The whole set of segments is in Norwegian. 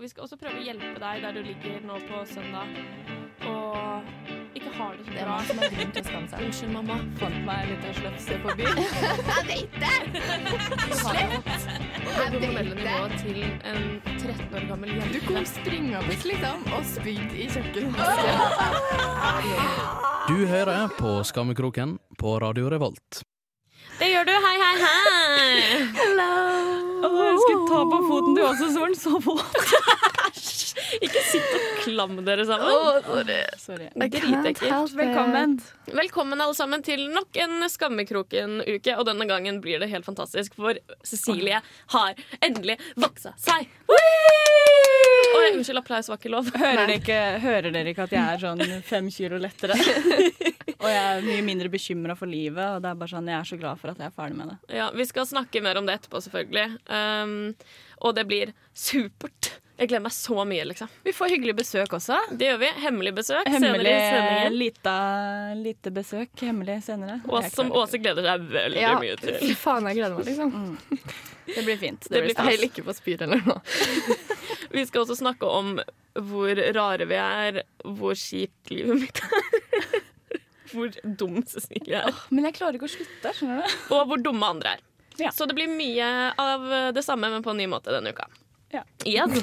Og vi skal også prøve å hjelpe deg der du ligger nå på søndag og ikke har det så Det er bra. som har grunn til å skamme seg. Unnskyld, mamma. Fant meg litt av slefse på byen. Jeg vet det! Jeg vet det. til en 13 år gammel jente. Du kom springende liksom og spydde i kjøkkenet. Du hører på Skammekroken på Radio Revolt. Det gjør du. Hei, hei, hei. Å, jeg skulle ta på foten til også, så var den så våt. Ikke sitt og klam dere sammen. Sorry. Dritekkelt. Velkommen. Velkommen alle sammen til nok en Skammekroken-uke. Og denne gangen blir det helt fantastisk, for Cecilie har endelig voksa seg. Oh, unnskyld, applaus var ikke lov. Hører dere, ikke, hører dere ikke at jeg er sånn fem kilo lettere? og jeg er mye mindre bekymra for livet, og det er bare sånn, jeg er så glad for at jeg er ferdig med det. Ja, Vi skal snakke mer om det etterpå, selvfølgelig. Um, og det blir supert. Jeg gleder meg så mye, liksom. Vi får hyggelig besøk også. Det gjør vi. Hemmelig besøk Hemmelig senere i sendingen. lita, lite besøk. Hemmelig senere. Og som Åse gleder seg veldig Ja, mye til. fy faen, jeg gleder meg, liksom. Mm. Det blir fint. Det blir stas. Heller ikke på spyr eller noe. Vi skal også snakke om hvor rare vi er, hvor kjipt livet mitt er. Hvor dum Cecilie er. Men jeg klarer ikke å slutte, skjønner du. Og hvor dumme andre er. Ja. Så det blir mye av det samme, men på en ny måte denne uka. Ja. Igjen.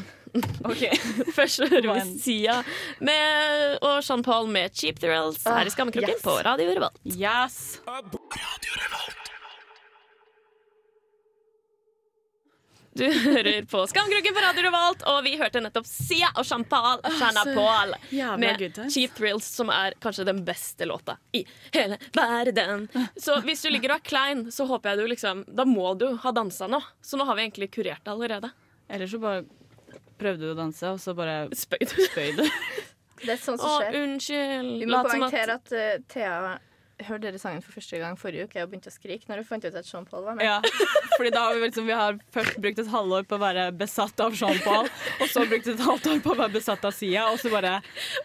Ok. Først hører vi. Sia med, og Jean Paul med Cheap Thrills her i Skammekroken yes. på Radio Revolt. Yes. Du hører på Skamkroken på Radio Revolt, og vi hørte nettopp Sia og Champal Chanapal med. Cheap Thrills, som er kanskje den beste låta i hele verden. Så hvis du ligger og er klein, så håper jeg du liksom Da må du ha dansa nå. Så nå har vi egentlig kurert det allerede. Eller så bare prøvde du å danse, og så bare Spøy du? spøy du. Det er sånt som skjer. unnskyld. Vi må poengtere at at uh, Thea hørte dere sangen for første gang forrige uke og begynte å skrike når du fant ut at Sean Paul var med. Ja, fordi da har vi liksom Vi har først brukt et halvår på å være besatt av Sean Paul, og så brukt et halvt år på å være besatt av Sia, og så bare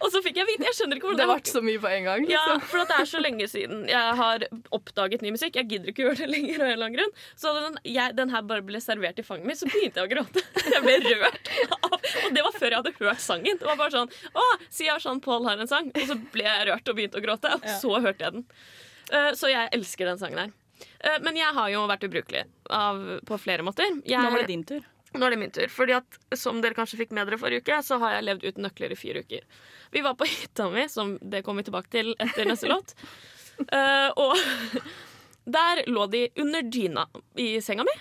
Og så fikk jeg vite Jeg skjønner ikke hvordan Det ble så mye på en gang. Ja, liksom. for at det er så lenge siden jeg har oppdaget ny musikk. Jeg gidder ikke å gjøre det lenger. av en eller annen grunn Så da den, jeg, den her bare ble servert i fanget mitt, så begynte jeg å gråte. Jeg ble rørt av Og det var før jeg hadde hørt sangen. Det var bare sånn Å, Sia og Sean Paul har en sang. Og så ble jeg rørt og begynte å gråte, og så hørte jeg den. Eh, så jeg elsker den sangen her. Eh, men jeg har jo vært ubrukelig av, på flere måter. Jeg, Nå var det din tur. nå er det min tur. Fordi at, Som dere kanskje fikk med dere forrige uke, så har jeg levd uten nøkler i fire uker. Vi var på hytta mi, som det kommer vi tilbake til etter neste låt. Uh, og der lå de under dyna i senga mi.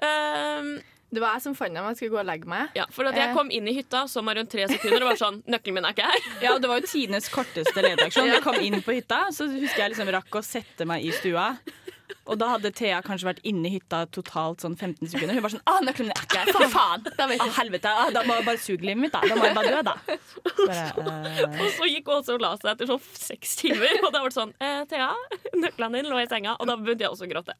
Eh, Det var jeg som fant dem. Jeg skulle gå og legge meg. ja, for at jeg Eh. kom inn i hytta, så meg rundt tre sekunder og var sånn Nøkkelen min er ikke her. Ja, og Det var jo tidenes korteste ledeaksjon. Jeg kom inn på hytta, så husker jeg liksom rakk å sette meg i stua. Og da hadde Thea kanskje vært inne i hytta totalt sånn 15 sekunder. Hun var sånn 'Å, nøkkelen min er ikke her! For faen!' Da vet jeg. Helvete, ah, Da må jeg bare suge livet mitt, da. Da må jeg bare dø, da. Bare, uh... Og så gikk hun også og la seg etter sånn seks timer. Og da var det sånn eh, Thea, nøklene dine lå i senga. Og da begynte jeg også å gråte.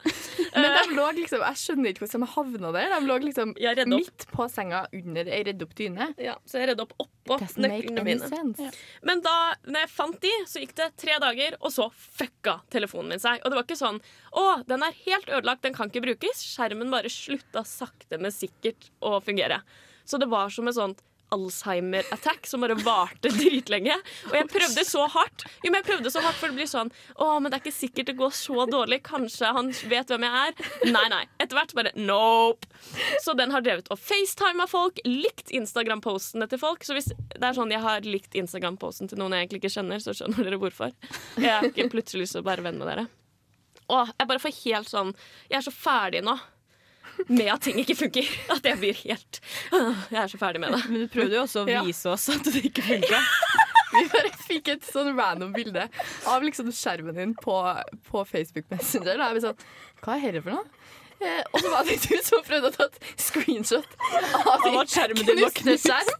Men de lå liksom, jeg skjønner ikke hvordan de havna der. De lå liksom midt på senga under ei redd opp dyne. Ja, så jeg redde opp oppå nøklene mine. Ja. Men da når jeg fant de, så gikk det tre dager, og så fucka telefonen min seg. Og det var ikke sånn Å, den er helt ødelagt, den kan ikke brukes. Skjermen bare slutta sakte, men sikkert å fungere. Så det var som en sånn Alzheimer-attack som bare varte dritlenge. Og jeg prøvde så hardt. Jo, men jeg prøvde så hardt for det blir sånn Å, men det er ikke sikkert det går så dårlig. Kanskje han vet hvem jeg er. Nei, nei. Etter hvert bare nope. Så den har drevet og facetima folk, likt Instagram-postene til folk. Så hvis det er sånn jeg har likt Instagram-posten til noen jeg egentlig ikke kjenner, så skjønner dere hvorfor. Jeg har ikke plutselig lyst til å være venn med dere. Åh, jeg bare får helt sånn Jeg er så ferdig nå med at ting ikke funker. At jeg blir helt Åh, Jeg er så ferdig med det. men du prøvde jo også å vise oss at det ikke funka. Vi bare fikk et sånn random bilde av liksom skjermen din på, på Facebook Messenger. Da er vi sånn Hva er dette for noe? Eh, og så var det du som prøvde å ta et screenshot av din var knuste skjerm.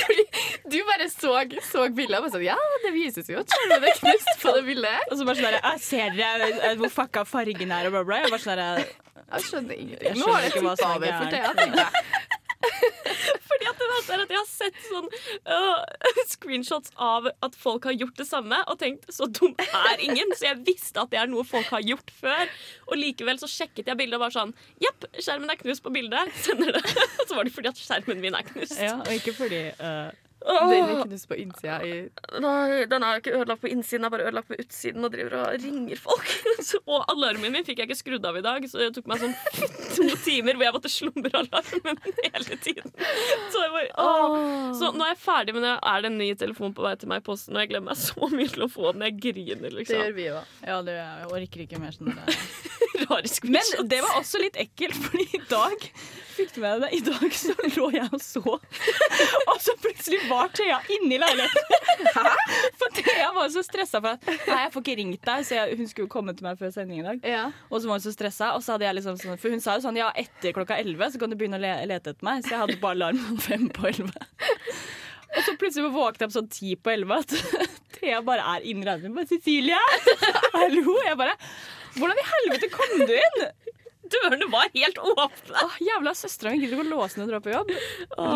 Fordi du bare så, så bildet og bare sånn Ja, det vises jo at skjermen er knust på det bildet. Og så bare sånn «Jeg Ser dere eh, hvor fucka fargen er? Og bla, bla. Jeg bare sånn jeg, Jeg skjønner ingenting. Nå har det tippa er over for. Thea, tenker jeg. Fordi at er verste er at jeg har sett sånn uh, screenshots av at folk har gjort det samme, og tenkt så dum er ingen. Så jeg visste at det er noe folk har gjort før. Og likevel så sjekket jeg bildet og var sånn Jepp, skjermen er knust på bildet. Sender det. Så var det fordi at skjermen min er knust. Ja, og ikke fordi Åh, Den er knust på innsida i nei, den er ikke ødelagt på innsiden, den er bare ødelagt på utsiden og driver og ringer folk. Og alarmen min fikk jeg ikke skrudd av i dag, så det tok meg sånn to timer hvor jeg måtte slumre alarmen hele tiden. Så, jeg bare, så nå er jeg ferdig, men det er det en ny telefon på vei til meg i posten, og jeg gleder meg så mye til å få den. Jeg griner, liksom. Det gjør vi òg. Ja, det, jeg orker ikke mer sånn Rare Men det var også litt ekkelt, fordi i dag Fikk du med deg? I dag så lå jeg og så, og så plutselig var Thea inne i leiligheten. For Thea var så stressa for at Nei, jeg får ikke ringt deg, så jeg, hun skulle komme til meg før sending i dag. Ja. Og så var hun så stressa, og så hadde jeg liksom sånn For hun sa jo sånn ja, etter klokka elleve så kan du begynne å le lete etter meg. Så jeg hadde bare alarm fem på elleve. Og så plutselig våknet jeg opp sånn ti på elleve at Thea bare er inne i leiligheten. Bare 'Cecilie, hallo?' Jeg bare 'Hvordan i helvete kom du inn?' Dørene var helt åpne. Åh, jævla søstera mi gidder ikke å låse ned og dra på jobb.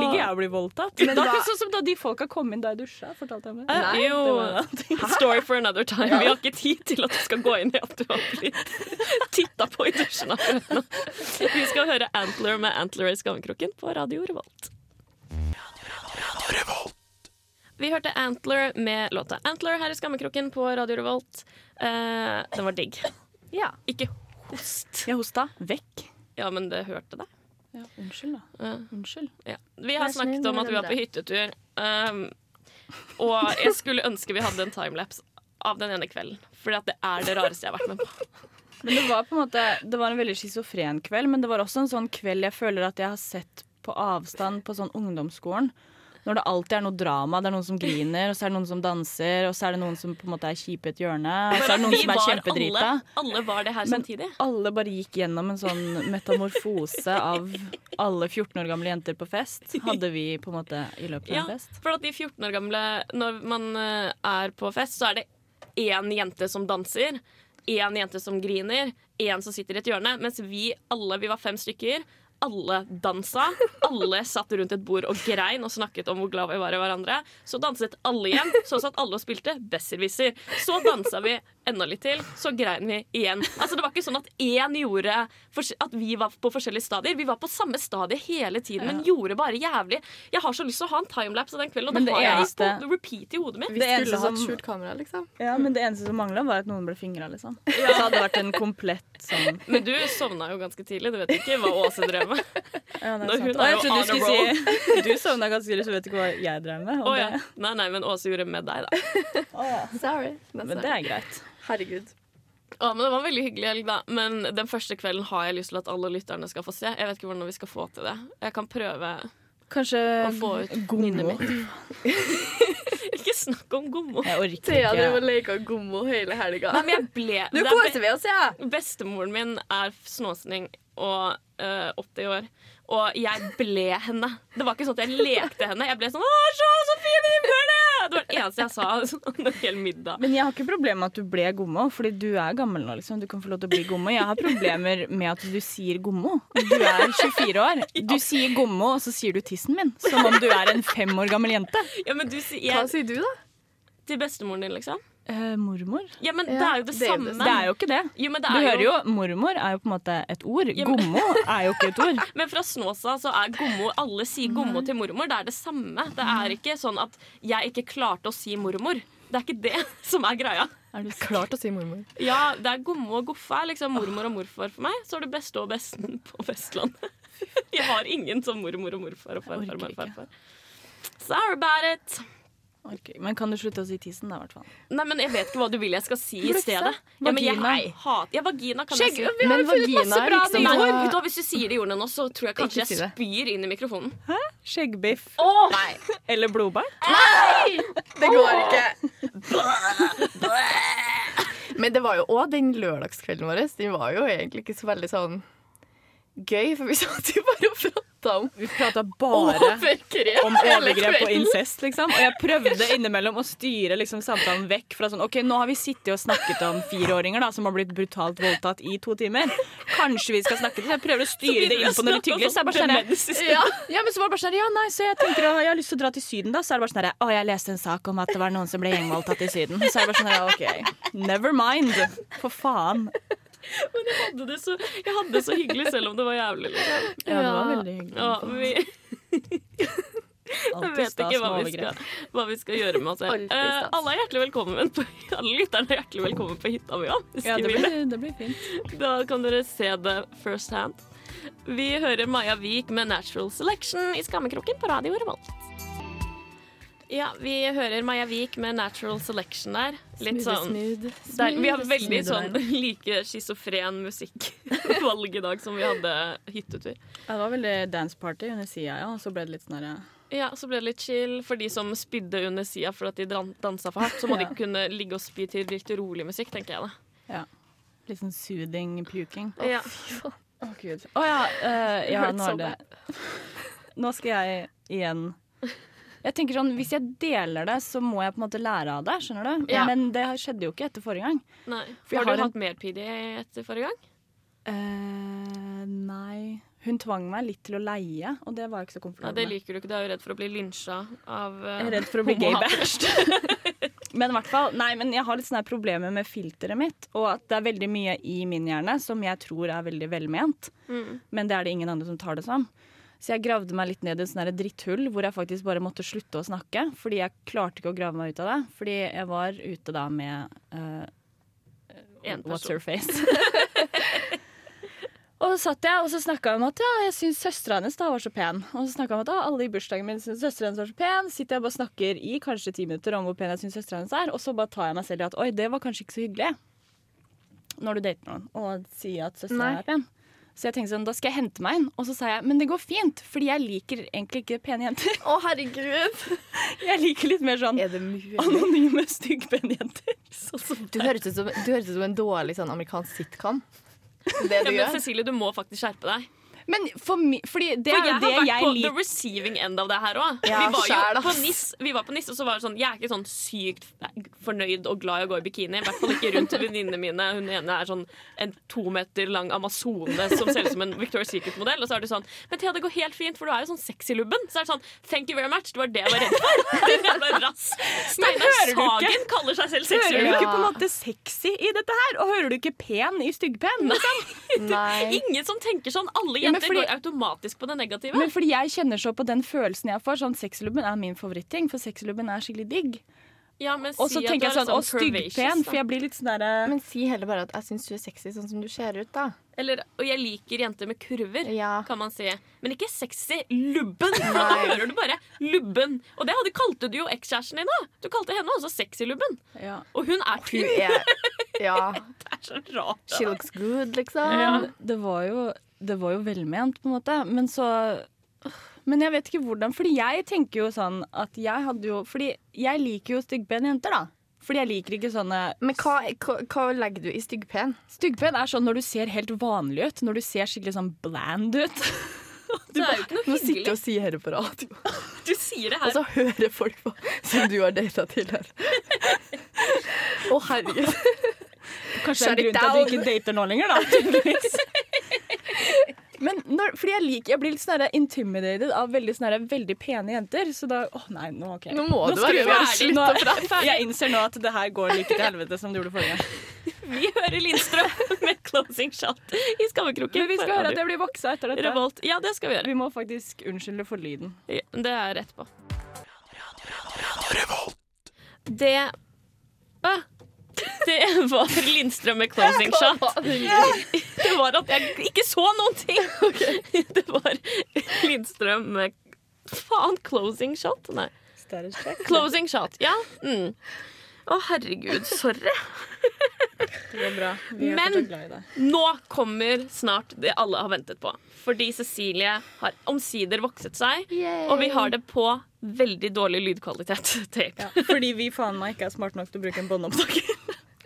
Ligger jeg og blir voldtatt? Men er ikke sånn som da de folka kom inn da jeg dusja. Fortalte jeg meg. Nei, jo, det var en story for another time. Vi har ikke tid til at du skal gå inn i at du har blitt titta på i dusjen. Vi skal høre Antler med Antler i skammekroken på Radio Revolt. Vi hørte Antler med låta Antler her i skammekroken på Radio Revolt. Uh, den var digg. Ja. Ikke host. Jeg hosta vekk. Ja, men det hørte deg. Ja, unnskyld, da. Ja. Unnskyld. Ja. Vi har snakket om at vi var på hyttetur. Um, og jeg skulle ønske vi hadde en timelapse av den ene kvelden. At det er det rareste jeg har vært med på. Men det var på en måte Det var en veldig schizofren kveld, men det var også en sånn kveld jeg føler at jeg har sett på avstand på sånn ungdomsskolen. Når det alltid er noe drama. Det er noen som griner, og så er det noen som danser, og så er det noen som på en måte er kjipe i et hjørne, og så er det noen som er kjempedrita. Alle, alle var det her Men samtidig. alle bare gikk gjennom en sånn metamorfose av alle 14 år gamle jenter på fest. Hadde vi på en måte i løpet av Ja, en fest. Ja, for at de 14 år gamle Når man eh, er på fest, så er det én jente som danser, én jente som griner, én som sitter i et hjørne. Mens vi alle, vi var fem stykker, alle dansa. Alle satt rundt et bord og grein og snakket om hvor glad vi var i hverandre. Så danset alle igjen. Så satt alle og spilte Besserwisser. Så dansa vi enda litt til, så grein vi igjen. Altså Det var ikke sånn at én gjorde At vi var på forskjellige stadier. Vi var på samme stadie hele tiden, men gjorde bare jævlig. Jeg har så lyst til å ha en timelapse av den kvelden, og Men det, det har jeg eneste- på repeat i hodet mitt. Vi Det eneste skulle hatt som- skjult kamera, liksom. Ja, Men det eneste som mangla, var at noen ble fingra, liksom. Så hadde det vært en komplett sånn Men du sovna jo ganske tidlig. Du vet ikke hva Åse drev med. ja, det er hun sant. jeg jo trodde du skulle si Du sovna ganske tidlig, så vet du ikke hva jeg drev med. Å ja. Nei, nei, men Åse gjorde med deg, da. Sorry. men det er greit. Herregud. Å, men Det var en veldig hyggelig helg, da. Men den første kvelden har jeg lyst til at alle lytterne skal få se. Jeg vet ikke hvordan vi skal få til det. Jeg kan prøve Kanskje å få ut minnet mitt. Ikke snakk om gommo. Thea drev og leka gommo hele helga. Nei, men jeg ble Nå er koser vi oss, ja! Bestemoren min er snåsning og øh, 80 år. Og jeg ble henne. Det var ikke sånn at jeg lekte henne. Jeg ble sånn 'Å, så, så fin himmel det er!» Var det eneste jeg sa sånn, en hel middag. Men jeg har ikke problemer med at du ble gommo, fordi du er gammel nå. liksom. Du kan få lov til å bli gommo. Jeg har problemer med at du sier gommo. Du er 24 år. Du sier gommo, og så sier du tissen min. Som om du er en fem år gammel jente. Ja, men du sier Hva sier du, da? Til bestemoren din, liksom? Eh, mormor? Ja, men Ja, det er jo det, det samme. Det er jo ikke det. Jo, men det Du er hører jo, mormor er jo på en måte et ord. Ja, men- Gommo er jo ikke et ord. Men fra Snåsa så er gommo Alle sier gommo til mormor. Det er det samme. Det er ikke sånn at jeg ikke klarte å si mormor. Det er ikke det som er greia. Er du Klart å si mormor. Ja, det er gommo og goffe er liksom mormor og morfar for meg. Så er det beste og besten på Vestlandet. Jeg har ingen som mormor og morfar og farfar. og morfar. Sorry about it. Ok, Men kan du slutte å si tissen, da, i hvert fall? Nei, men Jeg vet ikke hva du vil jeg skal si i stedet. Ja, men jeg Vagina? hat, ja, vagina kan Skjegg, jeg si. vi har Men vagina er bra liksom Nei, du hva, Hvis du sier det i ordene nå, så tror jeg kanskje jeg spyr inn i mikrofonen. Hæ? Skjeggbiff. Nei, Eller blodbær? Nei! det går ikke. Men det var jo òg den lørdagskvelden vår. Den var jo egentlig ikke så veldig sånn gøy, for vi satt jo bare og pratet. Prata om Vi prata bare overgrep. om overgrep og incest, liksom. Og jeg prøvde innimellom å styre liksom, samtalen vekk fra sånn OK, nå har vi sittet og snakket om fireåringer da, som har blitt brutalt voldtatt i to timer. Kanskje vi skal snakke til Jeg prøver å styre det inn på noe litt hyggelig. Så det bare sånn Ja. ja, men så var det bare sånn Ja, nei, så jeg tenker jeg har lyst til å dra til Syden, da. Så er det bare sånn Å, jeg leste en sak om at det var noen som ble gjengvoldtatt i Syden. Så er det bare sånn OK, never mind. For faen. Men jeg hadde, det så, jeg hadde det så hyggelig selv om det var jævlig. Liksom. Ja, det var veldig hyggelig. Ja, vi, jeg vet ikke hva vi, skal, hva vi skal gjøre med oss selv. Eh, alle er hjertelig velkommen på, alle lytterne er hjertelig velkommen på hytta mi òg. Ja, det blir, det blir fint. Da kan dere se det first hand. Vi hører Maja Vik med 'Natural Selection' i Skammekroken på Radio Revolt. Ja, vi hører Maja Vik med 'Natural Selection' der. Litt sånn smooth. der, Vi har veldig sånn like schizofren musikkvalg i dag som vi hadde hyttetur. Ja, det var veldig dance party under sida, ja. Og så ble det litt sånn ja. Ja, så ble det litt chill for de som spydde under sida for at de dansa for hardt. Så må Ja. de kunne ligge og spy til litt rolig musikk, tenker jeg da. Litt sånn soothing puking. Ja. Å, gud. Å ja, Uh, ja nå er det Nå skal jeg igjen Jeg tenker sånn, Hvis jeg deler det, så må jeg på en måte lære av det. skjønner du? Ja. Men det skjedde jo ikke etter forrige gang. Nei. For jeg Har du har en- hatt mer PD etter forrige gang? Uh, nei Hun tvang meg litt til å leie, og det var jeg ikke så Nei, Ja, det liker du ikke. Du er jo redd for å bli lynsja av uh, Jeg er redd for å bli gay-bashed. men i hvert fall, nei, men jeg har litt sånne problemer med filteret mitt. Og at det er veldig mye i min hjerne som jeg tror er veldig velment. Mm. Men det er det ingen andre som tar det som. Så jeg gravde meg litt ned i et sånn dritthull hvor jeg faktisk bare måtte slutte å snakke. Fordi jeg klarte ikke å grave meg ut av det. Fordi jeg var ute da med uh, En What's her face? og så satt jeg og så snakka om at ja, jeg syns søstera hennes da var så pen. Og så snakka om at ja, alle i bursdagen min syns søstera hennes var så pen. Sitter jeg bare og snakker i kanskje ti minutter om hvor pen jeg syns søstera hennes er, og så bare tar jeg meg selv i at oi, det var kanskje ikke så hyggelig. Når du dater noen og sier at søstera er pen. Så jeg tenkte sånn, da skal jeg hente meg en. Og så sa jeg men det går fint, fordi jeg liker egentlig ikke pene jenter. Å, herregud. Jeg liker litt mer sånn Er anonyme, stygge-pene jenter. Så, så Du høres ut som, du høres ut som en dårlig sånn amerikansk sitcom. Det Ja, men gjør. Cecilie, du må faktisk skjerpe deg. Men for mi, fordi det For er jo jeg det har vært jeg på the receiving end av det her òg. Ja, vi, var jo på. NIS, vi var på NIS, og så var det sånn Jeg er ikke sånn sykt fornøyd og glad i å gå i bikini. I hvert fall ikke rundt venninnene mine. Hun ene er sånn en to meter lang amazone som ser ut som en Victoria's Secret-modell. Og så er det sånn Men Thea, det går helt fint, for du er jo sånn sexy-lubben. Så er det sånn Thank you very much. Det var det jeg var redd for. Rass. Steinar? Sagen kaller seg selv Hører du ikke på en måte sexy i dette her? Og hører du ikke pen i styggpen? Liksom? Ingen som tenker sånn. Alle jenter fordi- går automatisk på det negative. Men fordi jeg kjenner så på den følelsen jeg får. Sånn Sexylubben er min favoritting, for sexylubben er skikkelig digg. ja, men Og så si at tenker du jeg sånn, sånn, å styggpen, for jeg blir litt sånn derre Men si heller bare at jeg syns du er sexy sånn som du ser ut, da. Eller, og jeg liker jenter med kurver, Ja. kan man si. Men ikke sexy. Lubben! Da hører du bare lubben. Og det hadde, kalte du jo ekskjæresten din òg. Du kalte henne også sexy-lubben. ja. Og hun er tynn. Ja. Det er så rart. She looks good, liksom. Ja. det var jo Det var jo velment, på en måte. Men så Men jeg vet ikke hvordan. Fordi jeg tenker jo sånn at jeg hadde jo Fordi jeg liker jo styggpene jenter, da. Fordi jeg liker ikke sånne Men hva, hva, hva legger du i styggpen? Styggpen er sånn når du ser helt vanlig ut. Når du ser skikkelig sånn bland ut. Det er jo ikke noe Nå sitter du og sier dette på radio, Du sier det her. og så hører folk på som du har data tidligere. Å, herregud. Kanskje det er grunnen en grunn til at du ikke dater nå lenger, da. Når, fordi jeg liker Jeg blir litt sånn intimidated av veldig, sånne veldig pene jenter. Så da Å nei, nå ok. Nå må du være vi ferdig. Nå-. Jeg innser nå at det her går like til helvete som det gjorde forrige gang. Vi hører Lindstrøm med 'Closing Shot' i Skammekroken. Men vi skal høre at jeg blir voksa etter dette. Revolt. Ja, det skal vi gjøre. Vi må faktisk unnskylde for lyden. Ja, det er etterpå. Det Å, Det var Lindstrøm med 'Closing Shot'. Det var at jeg ikke så noen ting. Det var Lindstrøm med Faen, 'Closing Shot'? Nei. Closing shot, ja. Mm. Å, herregud. Sorry. Det går bra. Vi er Men- glad i deg. Nå kommer snart det alle har ventet på. Fordi Cecilie har omsider vokset seg, og vi har det på veldig dårlig lydkvalitet. Tape. Ja, fordi vi faen meg ikke er smarte nok til å bruke en båndopptaker.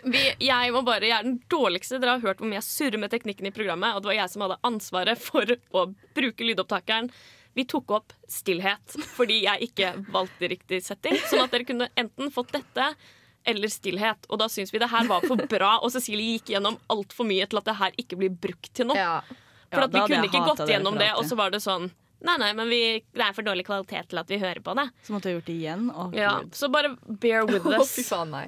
Vi, jeg må bare, jeg er den dårligste. Dere har hørt hvor mye jeg surrer med teknikken i programmet. Og det var jeg som hadde ansvaret for å bruke lydopptakeren. Vi tok opp stillhet fordi jeg ikke valgte riktig setting. Sånn at dere kunne enten fått dette eller stillhet. Og da syns vi det her var for bra, og Cecilie gikk gjennom altfor mye til at det her ikke blir brukt til noe. Ja. For Ja, at vi kunne ikke gått gjennom det, og så var det sånn Nei, nei, men vi, det er for dårlig kvalitet til at vi hører på det. Så måtte vi gjort det igjen. Å, Ja, Så bare bear with Å, us. fy faen, nei.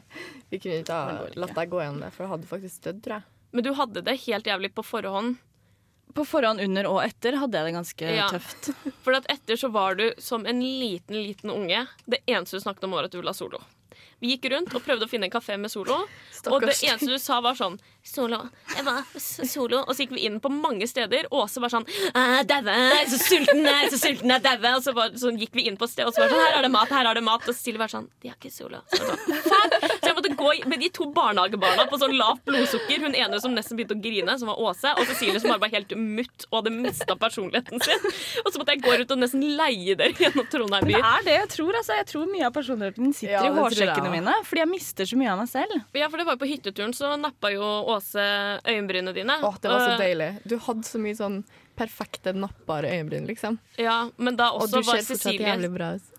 Vi kunne ikke ha latt deg gå gjennom det, for du hadde faktisk dødd, tror jeg. Men du hadde det helt jævlig på forhånd. På forhånd, under og etter hadde jeg det ganske Ja. tøft. For at etter så var du som en liten, liten unge. Det eneste du snakket om, var at du ville ha solo. Vi gikk rundt og prøvde å finne en kafé med solo. Og det eneste du sa, var sånn Solo. Jeg var solo. Og så gikk vi inn på mange steder. Åse var sånn «Ah, Daue. Så sulten. Er så sulten. Er daue. Og så, var, så gikk vi inn på et sted, og så var det sånn Her er det mat. Her er det mat. Og Silje var sånn De har ikke solo. Så, var sånn, Fuck! Måtte gå med de to barnehagebarna på sånn lavt blodsukker. Hun ene som nesten begynte å grine, som var Åse. Og Cecilie som bare var helt mutt og hadde mista personligheten sin. Og så måtte jeg gå rundt og nesten leie dere gjennom Trondheim by. det er det jeg tror. Altså. Jeg tror mye av personligheten min sitter Ja, i hårsjekkene hårsekkene mine. Fordi jeg mister så mye av meg selv. Ja, for det var jo på hytteturen, så nappa jo Åse øyenbrynene dine. Åh, det var så Eh, deilig. Du hadde så mye sånn perfekte, nappbare øyenbryn, liksom. Ja, men da også Og du var ser fortsatt Cecilie jævlig bra ut.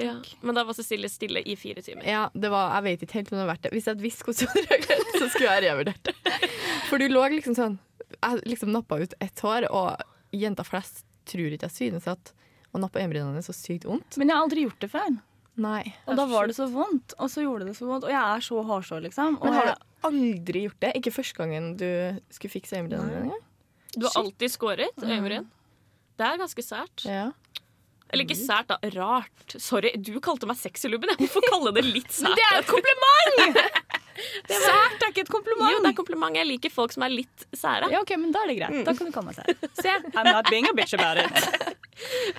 Ja, Men da var Cecilie stille i fire timer. Ja, det var, jeg vet ikke helt om det har vært det. Hvis jeg hadde visst hvordan hun hadde reagert, så skulle jeg revurdert det. For du lå liksom sånn Jeg liksom nappa ut ett hår, og jenter flest tror ikke jeg synes at å nappe øyenbrynene er så sykt vondt. Men jeg har aldri gjort det før. Nei. Og da var det så vondt. Og så gjorde det så vondt. Og jeg er så hårsår, liksom. Og Men har du aldri gjort det? Ikke første gangen du skulle fikse øyenbrynene dine? Du har alltid skåret øyenbryn. Det er ganske sært. Ja. Eller ikke sært, da. Rart. Sorry, du kalte meg sexylubben. Jeg Hvorfor kalle det litt sært? det er et kompliment! Sært er ikke et kompliment. Jo, det er kompliment. Jeg liker folk som er litt sære. Ja, ok, men Da er det greit. Da kan du kalle meg sær. Se, I'm not being a bitch about it.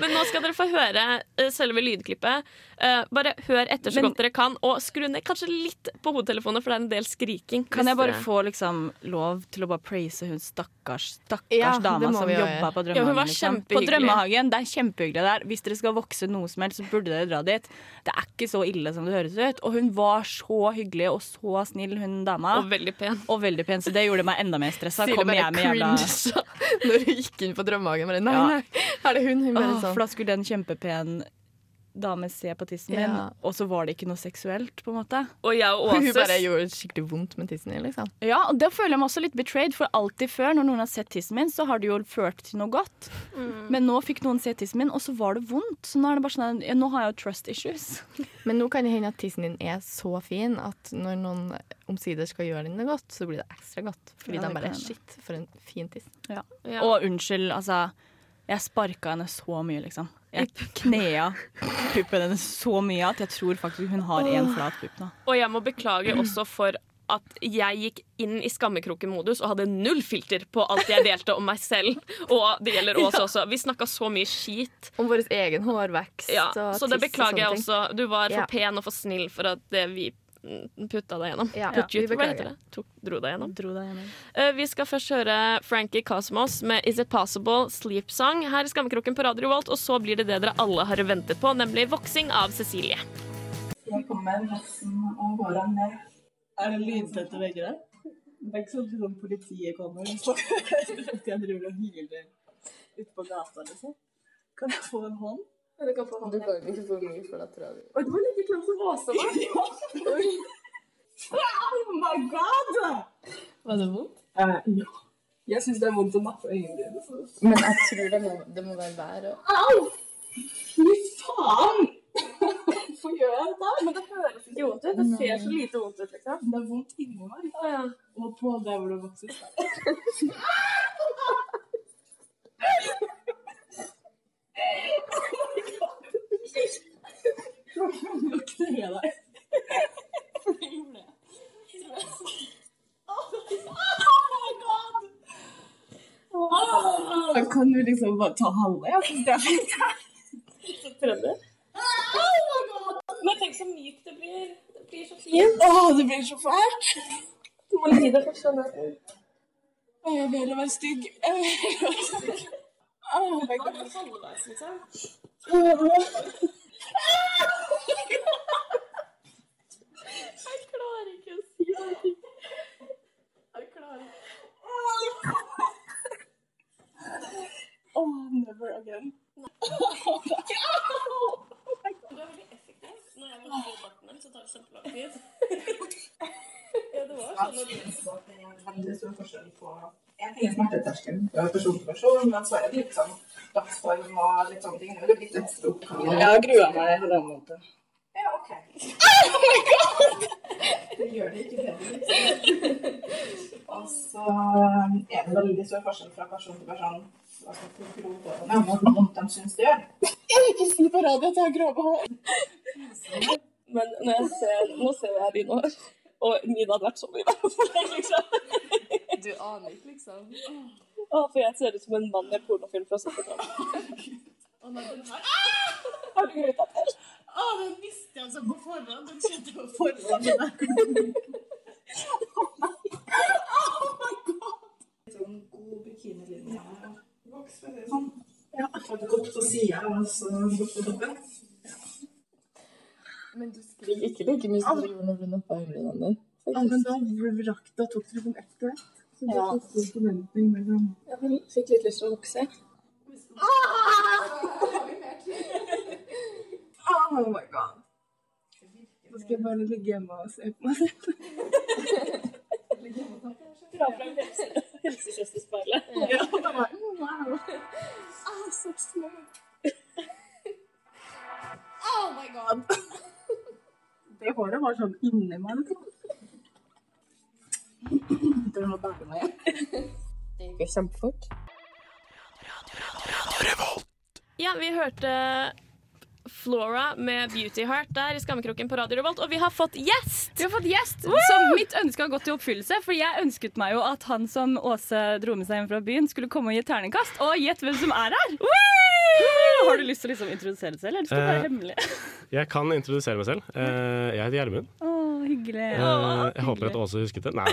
Men nå skal dere få høre eh, selve lydklippet. Eh, bare hør etter så Men- godt dere kan, og skru ned kanskje litt på hodetelefonene, for det er en del skriking. Kan jeg bare få liksom lov til å bare praise hun stakkars, stakkars Ja, dama som jobba på Ja, hun Drømmehagen? var liksom. På. Drømmehagen, Det er kjempehyggelig der. Hvis dere skal vokse noe som helst, så burde dere dra dit. Det er ikke så ille som det høres ut. Og hun var så hyggelig og så snill, hun dama. Og veldig pen. Og veldig pen, så det gjorde meg enda mer stressa. Kom jeg med jævla når du gikk inn på drømmehagen. Bare, nei, nei, er det hun? Hun bare Sånn. For da skulle en kjempepen dame se på tissen min, Ja. og så var det ikke noe seksuelt, på en måte. Og jeg og Hun bare gjorde skikkelig vondt med tissen din, liksom. Ja, og da føler jeg meg også litt betrayed, for alltid før, når noen har sett tissen min, så har det jo ført til noe godt. Mm. Men nå fikk noen se tissen min, og så var det vondt. Så nå er det bare sånn ja, Nå har jeg jo trust issues. Men nå kan det hende at tissen din er så fin at når noen omsider skal gjøre den godt, så blir det ekstra godt. Fordi Ja, de bare er Shit, for en fin tiss. Ja. Og unnskyld, altså. Jeg sparka henne så mye, liksom. Jeg knea puppen hennes så mye at jeg tror faktisk hun har én flat pupp nå. Og jeg må beklage også for at jeg gikk inn i skammekroken-modus og hadde null filter på alt jeg delte om meg selv. Og det gjelder Åse også. Vi snakka så mye skit. Om vår egen hårvekst Ja, og så det beklager jeg også. Du var for Ja. pen og for snill for at vi putta deg gjennom. Ja, Put you vi hva heter det? Tok, dro deg gjennom. Dro deg gjennom. Uh, vi skal først høre Frankie Cosmos med Is It Possible Sleep Song her i Skammekroken på Radio Revolt, og så blir det det dere alle har ventet på, nemlig voksing av Cecilie. Jeg kommer med hesten og ned. Er det lydtette vegger der? Det er ikke sånn at sånn politiet kommer og jeg driver og hyler ute på gata, liksom. Kan jeg få en hånd? Du kan ikke få mye for det, tror jeg. Var like klar som Åse var. Oh my god! Var det vondt? Uh, ja. Jeg syns det er vondt å nappe øynene dine. Men jeg tror det må, det må være vær og Au! Fy faen! Hvorfor gjør jeg dette? Men det høres ikke vondt ut. Det ser så lite vondt ut, liksom. Det er vondt inni meg. Og på der hvor det vokser. Nå kner jeg deg. Jeg gjorde det. Da Kan du liksom bare ta halve? Jeg synes det er fint. Så tredje. Men tenk så mykt det blir. Det blir så fint. Åh, det blir så fælt. Du må gi deg du. Åh, Jeg vil være stygg. Jeg vil være stygg. Åh, my God. Halvveis, liksom. Jeg klarer ikke å si noe. Jeg klarer ikke. Oh, never again. Du er veldig effektiv. Når jeg må på barten så tar det kjempelang tid. Ja, det var sånn at Det er veldig stor forskjell på Jeg er smerteterskelen fra person til person, men så er det liksom sånn dagsform og litt sånne ting. Det blitt litt ekstra oppgaver. Jeg har grua meg i halvannen måned. Ja, OK. Oh my God! Det gjør det ikke bedre. Og så er det veldig stor forskjell fra person til person. og hvor vondt de syns det gjør. Jeg vil ikke si på radio at jeg har grove hår. Men når jeg ser, nå ser jeg dine hår, og mine hadde vært så mye verre for deg, liksom. Du aner ikke, liksom. Å, for jeg ser ut som en mann i en pornofilm fra 70-tallet. Har du grøt opp her? Å, den visste jeg altså på forhånd. Den kjente jeg på forhånd. Oh my god! Sånn god bikinilinje. Voks veldig sånn. Ja, hadde gått på sida og så gått på toppen. Men du skriver ikke like mye som du gjorde når du nappa øyenbrynene dine. Ja, men da rakk da tok det liksom etter. og ett. Så det tok stor forventning mellom Jeg fikk litt lyst til å vokse. Oh my god. Så skal jeg bare ligge hjemme og se på meg selv. Dra helse, helsesøsterspeilet. Ja, wow. Ah, så smart. Oh my god. Det håret var sånn inni meg. Det må bære meg hjem. Det gikk jo kjempefort. Ja, vi hørte Flora med Beauty Heart der i Skammekroken på Radio Revolt, og vi har fått gjest! Vi har fått gjest som mitt ønske har gått i oppfyllelse. For jeg ønsket meg jo at han som Åse dro med seg hjem fra byen, skulle komme og gi et terningkast. Og gjett hvem som er her! Har du lyst til å liksom introdusere deg selv, eller skal det være Eh, hemmelig? Jeg kan introdusere meg selv. Eh, Jeg heter Gjermund. Å, hyggelig. Eh, Jeg håper at Åse husket det. Nei,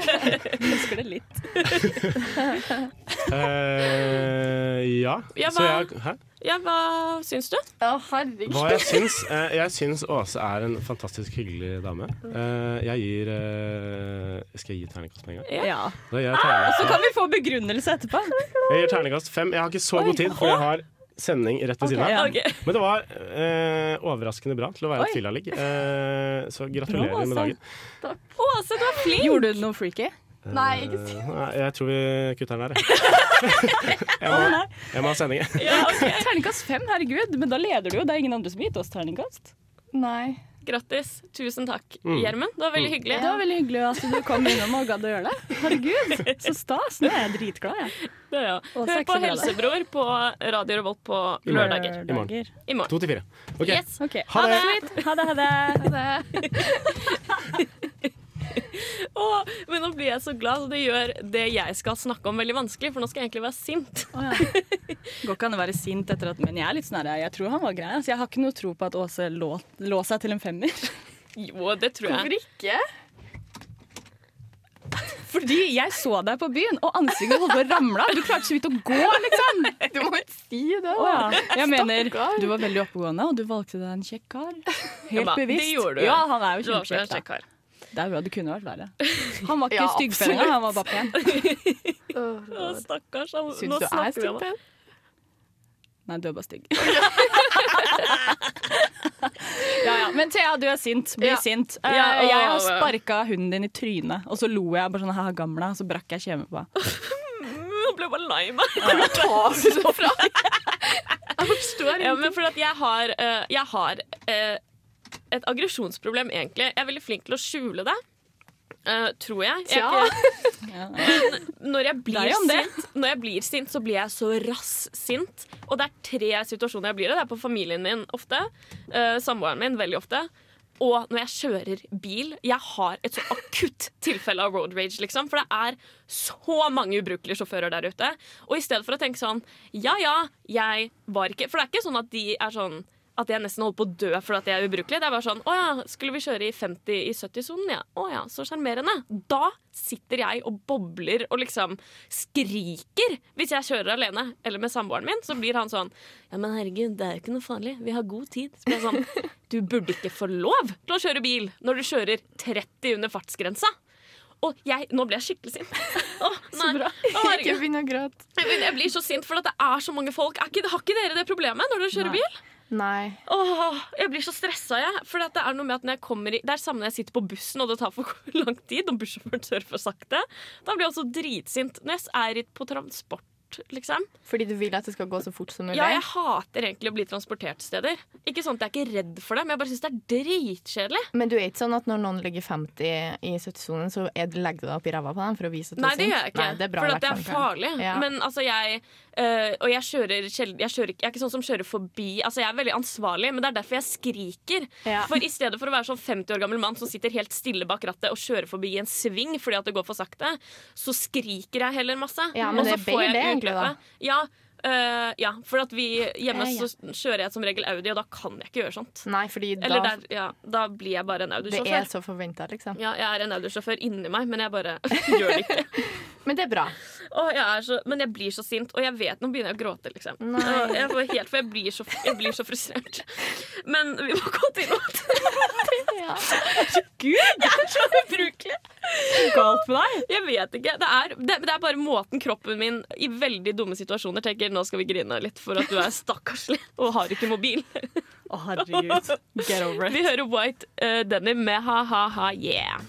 husker det litt. Eh, ja. Ja, Så hva- jeg, hæ? Ja, hva syns du? Å, herregud. Hva jeg syns? Eh, jeg syns Åse er en fantastisk hyggelig dame. Eh, jeg gir eh, Skal jeg gi terningkast med en gang? Ja. Da gir jeg, Så kan vi få begrunnelse etterpå. jeg gir terningkast fem. Jeg har ikke så god tid, for jeg har sending rett ved siden av. ja. Ok. Men det var eh, overraskende bra til å være et fyllaligg. Eh, så gratulerer Bra, med dagen. Åse, du er flink! Gjorde du noe freaky? Nei, ikke si det. jeg tror vi kutter den der, jeg. jeg, må, jeg må ha sending. Ja, okay. Terningkast fem, herregud. Men da leder du jo. Det er ingen andre som har gitt oss terningkast. Nei. Grattis. Tusen takk, Mm. Gjermund. Det var veldig hyggelig. Det var veldig hyggelig at du kom innom og gadd å gjøre det. Herregud, så stas. Nå er jeg dritglad, jeg. Det, ja. Hør på det. Helsebror på Radio Revolt på lørdager. I morgen. I morgen. To til fire. OK. Yes. okay. Ha Ha det. det. Ha det, ha det. Åh, men nå blir jeg så glad, så det gjør det jeg skal snakke om, veldig vanskelig. For nå skal jeg egentlig være sint. oh, ja. Går ikke an å være sint etter at Men jeg er litt sånn her, jeg tror han var grei. Altså, jeg har ikke noe tro på at Åse lå, lå seg til en femmer. Jo, det tror jeg. Hvorfor ikke? Fordi jeg så deg på byen, og ansiktet holdt på å ramle av. Du klarte så vidt å gå, liksom. Du må ikke si det. Oh, ja. Jeg mener, du var veldig oppegående, og du valgte deg en kjekk kar. Helt ja, bevisst. det gjorde du. Ja, han er jo kjempekjekk. Det er bra, det kunne vært verre. Han var ikke Ja, styggfør engang, han var bare pen. oh, stakkars. han- Syns Nå du er stygg vi om det. Nei, du er bare stygg. ja, ja. Men Thea, du er sint. Bli Ja. sint. Uh, Ja, jeg har sparka hunden din i trynet, og så lo jeg bare sånn her gamla, og så brakk jeg kjeven på henne. Jeg ble bare lei meg. Ta så fra Jeg forstår Ja, men for at jeg har, uh, jeg har eh, et aggresjonsproblem, egentlig. Jeg er veldig flink til å skjule det. Uh, tror jeg. jeg. Ja. når, jeg blir sint, når jeg blir sint, så blir jeg så rass-sint. Og det er tre situasjoner jeg blir det. Det er på familien min ofte. Uh, Samboeren min veldig ofte. Og når jeg kjører bil. Jeg har et så akutt tilfelle av road rage, liksom. For det er så mange ubrukelige sjåfører der ute. Og i stedet for å tenke sånn Ja ja, jeg var ikke For det er ikke sånn at de er sånn at jeg nesten holder på å dø fordi at jeg er ubrukelig. Det er bare sånn Å ja, skulle vi kjøre i 50 i 70-sonen? Ja. Å ja, så sjarmerende. Da sitter jeg og bobler og liksom skriker hvis jeg kjører alene eller med samboeren min. Så blir han sånn Ja, men herregud, det er jo ikke noe farlig. Vi har god tid. Så blir jeg sånn Du burde ikke få lov til å kjøre bil når du kjører 30 under fartsgrensa. Og jeg, nå ble jeg skikkelig sint. Oh, så bra. Oh, Ikke begynn å gråte. Jeg blir- Jeg blir så sint for at det er så mange folk. Er ikke, har ikke dere det problemet når dere kjører Nei. bil? Nei. Åh, jeg blir så stressa, jeg. For det er noe med at når jeg kommer i Det er samme når jeg sitter på bussen og det tar for lang tid, og bussjåføren for sakte. Da blir jeg også dritsint. Når jeg er på transport, liksom. Fordi du vil at det skal gå så fort som mulig? Ja, jeg hater egentlig å bli transportert steder. Ikke sånn at jeg er ikke redd for det, men jeg bare syns det er dritkjedelig. Men du er ikke sånn at når noen ligger 50 i 70-sonen, så er, legger du deg opp i ræva på dem for å vise at du Nei, det gjør jeg ikke. Nei, det er bra, for det er farlig. Ja. Men altså, jeg øh, Og jeg kjører sjelden jeg, jeg er ikke sånn som kjører forbi Altså, jeg er veldig ansvarlig, men det er derfor jeg skriker. Ja. For i stedet for å være sånn 50 år gammel mann som sitter helt stille bak rattet og kjører forbi i en sving fordi at det går for sakte, så skriker jeg heller masse. Ja, men og så det får jeg det, egentlig, utløpet. Ja, øh, ja, for at vi hjemme så kjører jeg som regel Audi, og da kan jeg ikke gjøre sånt. Nei, fordi da, der, ja, da blir jeg bare en Audi-sjåfør. Det er så forventa, liksom. Ja, jeg er en Audi-sjåfør inni meg, men jeg bare gjør det ikke. Men det er bra. Jeg så, men jeg blir så sint, og jeg vet nå begynner jeg å gråte. liksom. Jeg helt, For jeg blir, så, jeg blir så frustrert. Men vi må gå til noe. Gud, jeg er så ubrukelig! Galt med deg? Jeg vet ikke. Det er, det, det er bare måten kroppen min i veldig dumme situasjoner tenker nå skal vi grine litt for at du er stakkarslig og har ikke mobil. Å, herregud. Get over Vi hører White uh, Denim med ha-ha-ha yeah.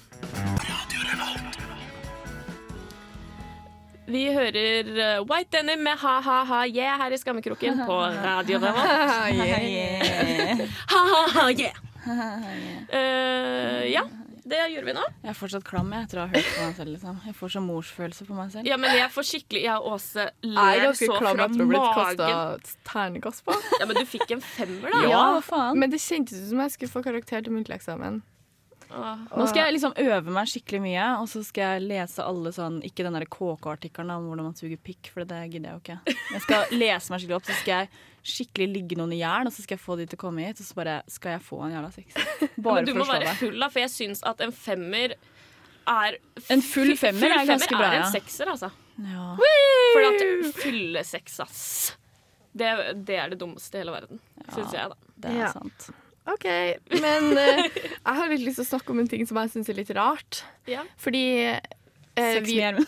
Vi hører uh, White Denim med ha-ha-ha yeah her i Skammekroken på Radio Revolt. Yeah. Ha-ha-ha yeah. Uh, ja, det gjorde vi nå. Jeg er fortsatt klam jeg, etter å ha hørt på meg selv. Liksom. Jeg får sånn morsfølelse på meg selv. Ja, men jeg får skikkelig Jeg og Åse Jeg er magen ganske så klam fra etter å ha blitt magen. kasta ternekast på. Ja, men du fikk en femmer, da. Ja, hva faen? Men det kjentes ut som jeg skulle få karakter til muntlig eksamen. Nå skal jeg liksom øve meg skikkelig mye, og så skal jeg lese alle sånn Ikke den KK-artikkelen om hvordan man suger pikk, for det gidder jeg jo ikke. Jeg skal lese meg skikkelig opp, så skal jeg skikkelig ligge noen i jern, og så skal jeg få de til å komme hit, og så bare skal jeg få en jævla sex. Bare Men du må være full, da, for jeg syns at en femmer er En full femmer er ganske bra, er en sekser, altså. Ja. For at fyllesex, ass. Det, det er det dummeste i hele verden, syns jeg, da. Det er Ja. sant. OK, men eh, jeg har litt lyst til å snakke om en ting som jeg syns er litt rart. Ja. Fordi eh, Sex vi, med.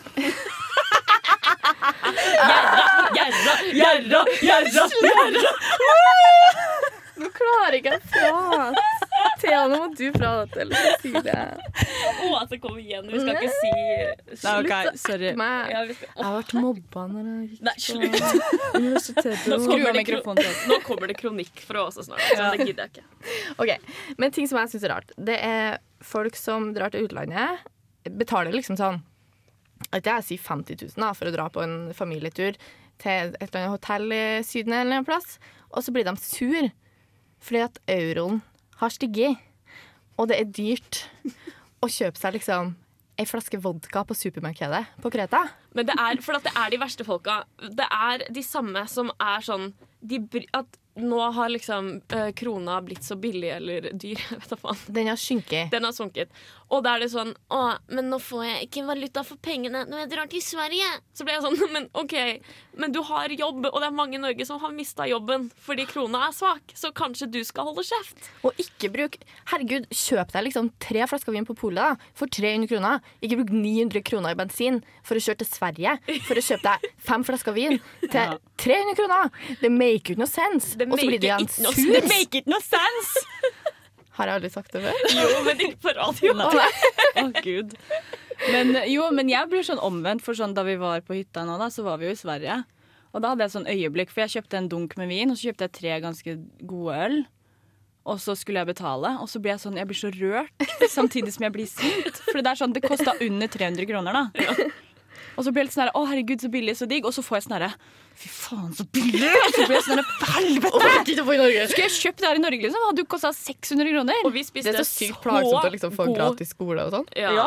Gjerra, gjerra, gjerra, gjerra! Nå klarer jeg ikke å prate. Thea, nå må du prate. Eller så sier det. Å, at kom kommer igjen. Vi skal ikke si Nei, OK, sorry. Meg. Ja, vi skal, Jeg har vært mobba når jeg gikk Nei, slutt. på universitetet. Nå Skru kommer det mikrofonen til oss. Nå kommer det kronikk fra Åse snart, så det gidder jeg ikke. Ok, Men ting som jeg syns er rart, det er folk som drar til utlandet, betaler liksom sånn At jeg sier 50 000 da, for å dra på en familietur til et eller annet hotell i Syden eller en plass, og så blir de sur fordi at euroen har stigget, og det er dyrt å kjøpe seg liksom ei flaske vodka på supermarkedet på Kreta. Men det er, for det er de verste folka. Det er de samme som er sånn de, At nå har liksom eh, krona blitt så billig eller dyr. Jeg vet da faen. Den har synket. Den har sunket. Og da er det sånn Å, men nå får jeg ikke valuta for pengene når jeg drar til Sverige. Så blir jeg sånn Men OK, men du har jobb, og det er mange i Norge som har mista jobben fordi krona er svak, så kanskje du skal holde kjeft. Og ikke bruk Herregud, kjøp deg liksom tre flasker vin på polet da, for 300 kroner. Ikke bruk 900 kroner i bensin for å kjøre til Sverige for å kjøpe deg fem flasker vin til 300 kroner. Det make ut noe sense. Det Og så blir det it no sur. sense. Make it no sense! Har jeg aldri sagt det før? Jo, men ikke på radio. Å, gud. Men, jo, men jeg blir sånn omvendt, for sånn da vi var på hytta nå, da, så var vi jo i Sverige. Og da hadde jeg sånn øyeblikk, for jeg kjøpte en dunk med vin, og så kjøpte jeg tre ganske gode øl. Og så skulle jeg betale, og så blir jeg sånn, jeg blir så rørt, samtidig som jeg blir sint. For det er sånn, det kosta under 300 kroner, da. Og så blir jeg litt sånn herre, å herregud, så billig, så digg. Og så får jeg sånn herre, fy faen, så billig! Så jeg sånn helvete! Skulle jeg kjøpt det her i Norge, liksom? Hadde jo kosta 600 kroner. Og vi spiste Det er så sykt plagsomt å liksom få god- gratis skole og sånn. Ja. Ja,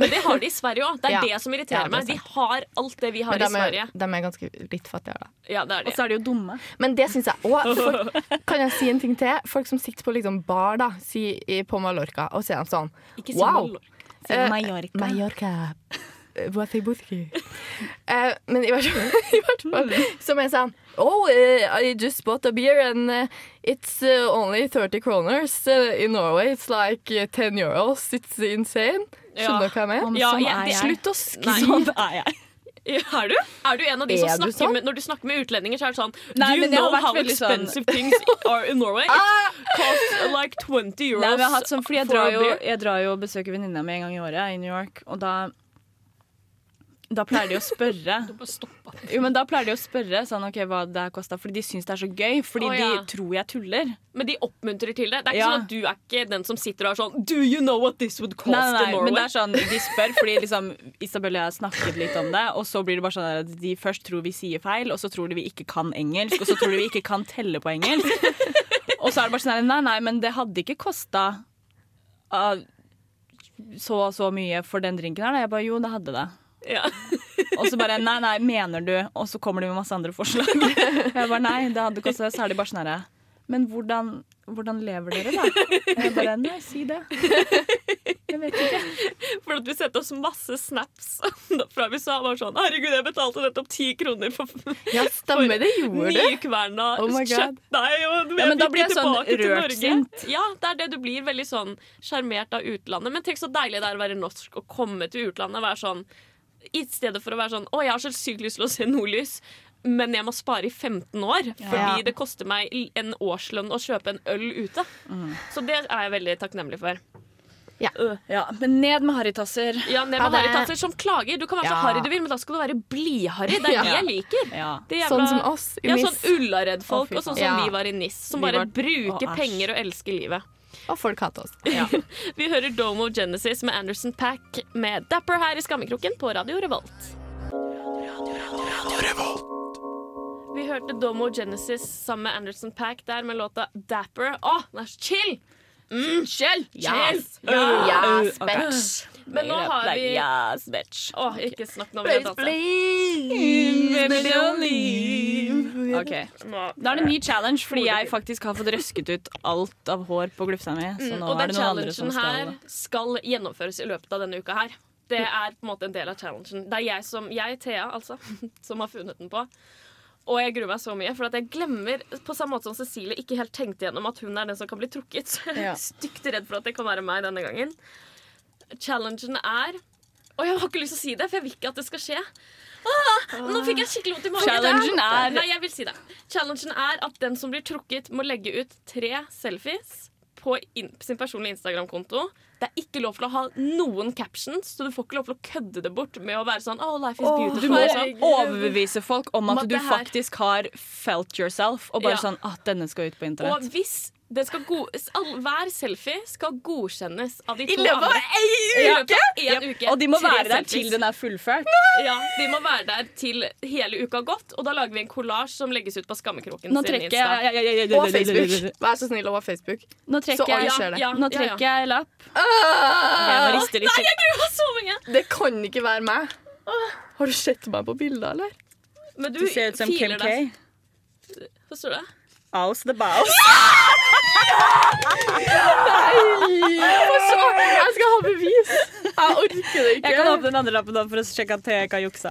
Men det har de i Sverige òg. Det er Ja. det som irriterer Ja, det er meg. De har alt det vi har de i Sverige» er, de er ganske litt fattigere, da. Ja, det er Og så er de jo dumme. Men det syns jeg òg. Kan jeg si en ting til? Folk som sitter på liksom bar da, si, på Mallorca, og så er de sånn Ikke si Wow. Mallorca. Si Mallorca. Mallorca. Eh, men i hvert, fall, i hvert fall som jeg sa Oh, uh, I just bought a beer and uh, it's only 30 kroners. In Norway it's like eh, 10 euros. It's insane. Skjønner du hva jeg mener? Ja, sånn er jeg. Slutt å skrive Sånn er jeg. Er du? Er du en av de som Er snakker sånn? med Når du snakker med utlendinger, så er det sånn Nei, Do you know how expensive sånn- expensive things are in Norway? It costs like 20 euros Nei, men jeg har hatt sånn, fordi jeg for a drar, jo, jeg drar jo og besøker venninna mi en gang i året i New York, og da da pleier de å spørre Jo, men Da pleier de å spørre sånn, okay, hva det her kosta, fordi de syns det er så gøy. Fordi oh, ja. de tror jeg tuller. Men de oppmuntrer til det. Det er ikke Ja. sånn at du er ikke den som sitter og er sånn Do you know what this would cost Nei, nei, nei, men det er sånn, De spør fordi liksom, Isabel og jeg har snakket litt om det, og så blir det bare sånn at de først tror vi sier feil, og så tror de vi ikke kan engelsk, og så tror de vi ikke kan telle på engelsk. Og så er det bare sånn Nei, nei, men det hadde ikke kosta så og så mye for den drinken her. da. Jeg bare jo, det hadde det. Ja. Og så bare nei, nei, mener du? Og så kommer de med masse andre forslag. Jeg bare nei, det hadde kostet Så er de bare sånn herre Men hvordan, hvordan lever dere, da? Jeg bare nei, si det. Jeg vet ikke. For at vi sendte oss masse snaps fra USA. Var sånn, Herregud, jeg betalte nettopp ti kroner for Ja, stemmer det. Gjorde du? nykverna Oh my God. kjøttdeig. Og Ja, men da blir jeg sånn rørt-sint. Ja, det er det du blir. Veldig sånn sjarmert av utlandet. Men tenk så deilig det er å være norsk og komme til utlandet. og Være sånn, I stedet for å være sånn Å, jeg har så sykt lyst til å se nordlys. Men jeg må spare i 15 år fordi Ja. det koster meg en årslønn å kjøpe en øl ute. Mm. Så det er jeg veldig takknemlig for. Ja, men ned med harrytasser. Ja, ned med det. harrytasser som klager. Du kan være så Ja. harry du vil, men da skal du være blidharry. Det er Ja. det jeg liker. Ja. Det jævla... Sånn som oss i Ja, sånn Ullared-folk, og sånn som Ja. vi var i NIS. Som Vi bare var- bruker Å, penger og elsker livet. Og folk hater oss. Vi hører Dome of Genesis med Anderson Pack med Dapper her i Skammekroken på Radio Revolt. Vi hørte Domo Genesis sammen med Anderson Pack der med låta Dapper. Å, den er så chill! Mm, chill! Yes! Yes, ok. bitch. Men nå har vi Yes, bitch. Å, ikke snakk nå om det. altså. Ok. Da er det en ny challenge, fordi jeg faktisk har fått røsket ut alt av hår på glufsa mi. Så Mm, og er den det noen andre som challengen her skal skal gjennomføres i løpet av denne uka her. Det er på en måte en del av challengen. Det er jeg, som, jeg Thea, altså, som har funnet den på. Og jeg gruer meg så mye, for at jeg glemmer på samme måte som Cecilie ikke helt tenkte gjennom at hun er den som kan bli trukket. Så jeg er Ja. stygt redd for at det kan være meg denne gangen. Challengen er Og jeg har ikke lyst til å si det, for jeg vil ikke at det skal skje. Ah, nå fikk jeg skikkelig vondt i magen. Challengen er- Nei, jeg vil si det. Challengen er at den som blir trukket, må legge ut tre selfies på in sin personlige Instagram-konto. Det er ikke lov til å ha noen captions, så du får ikke lov til å kødde det bort med å være sånn oh, life is beautiful. Du må sånn. overbevise folk om Om at at du faktisk har felt yourself, og bare Ja. sånn at denne skal ut på internett. Og hvis det skal go all, Hver selfie skal godkjennes av de to løpet av andre. I løpet av en uke. Og de må Tre være der selfies. til den er fullført. Ja, de må være der til hele uka har gått, og da lager vi en kollasj som legges ut på Skammekroken Nå trekker jeg Og Facebook. Vær så snill, og Facebook. Nå trekker jeg, ja. Ja, nå ja, ja. trekker jeg lapp. Ah! Jeg. Nei, jeg gruer meg så mye! Det kan ikke være meg. Har du sett meg på bilder, eller? Men du, Du ser ut som Kim K. Forstår du det? Aus the bows. Få se! Jeg skal ha bevis! Jeg orker det ikke. Jeg kan åpne den andre lappen da for å sjekke at jeg ikke har juksa.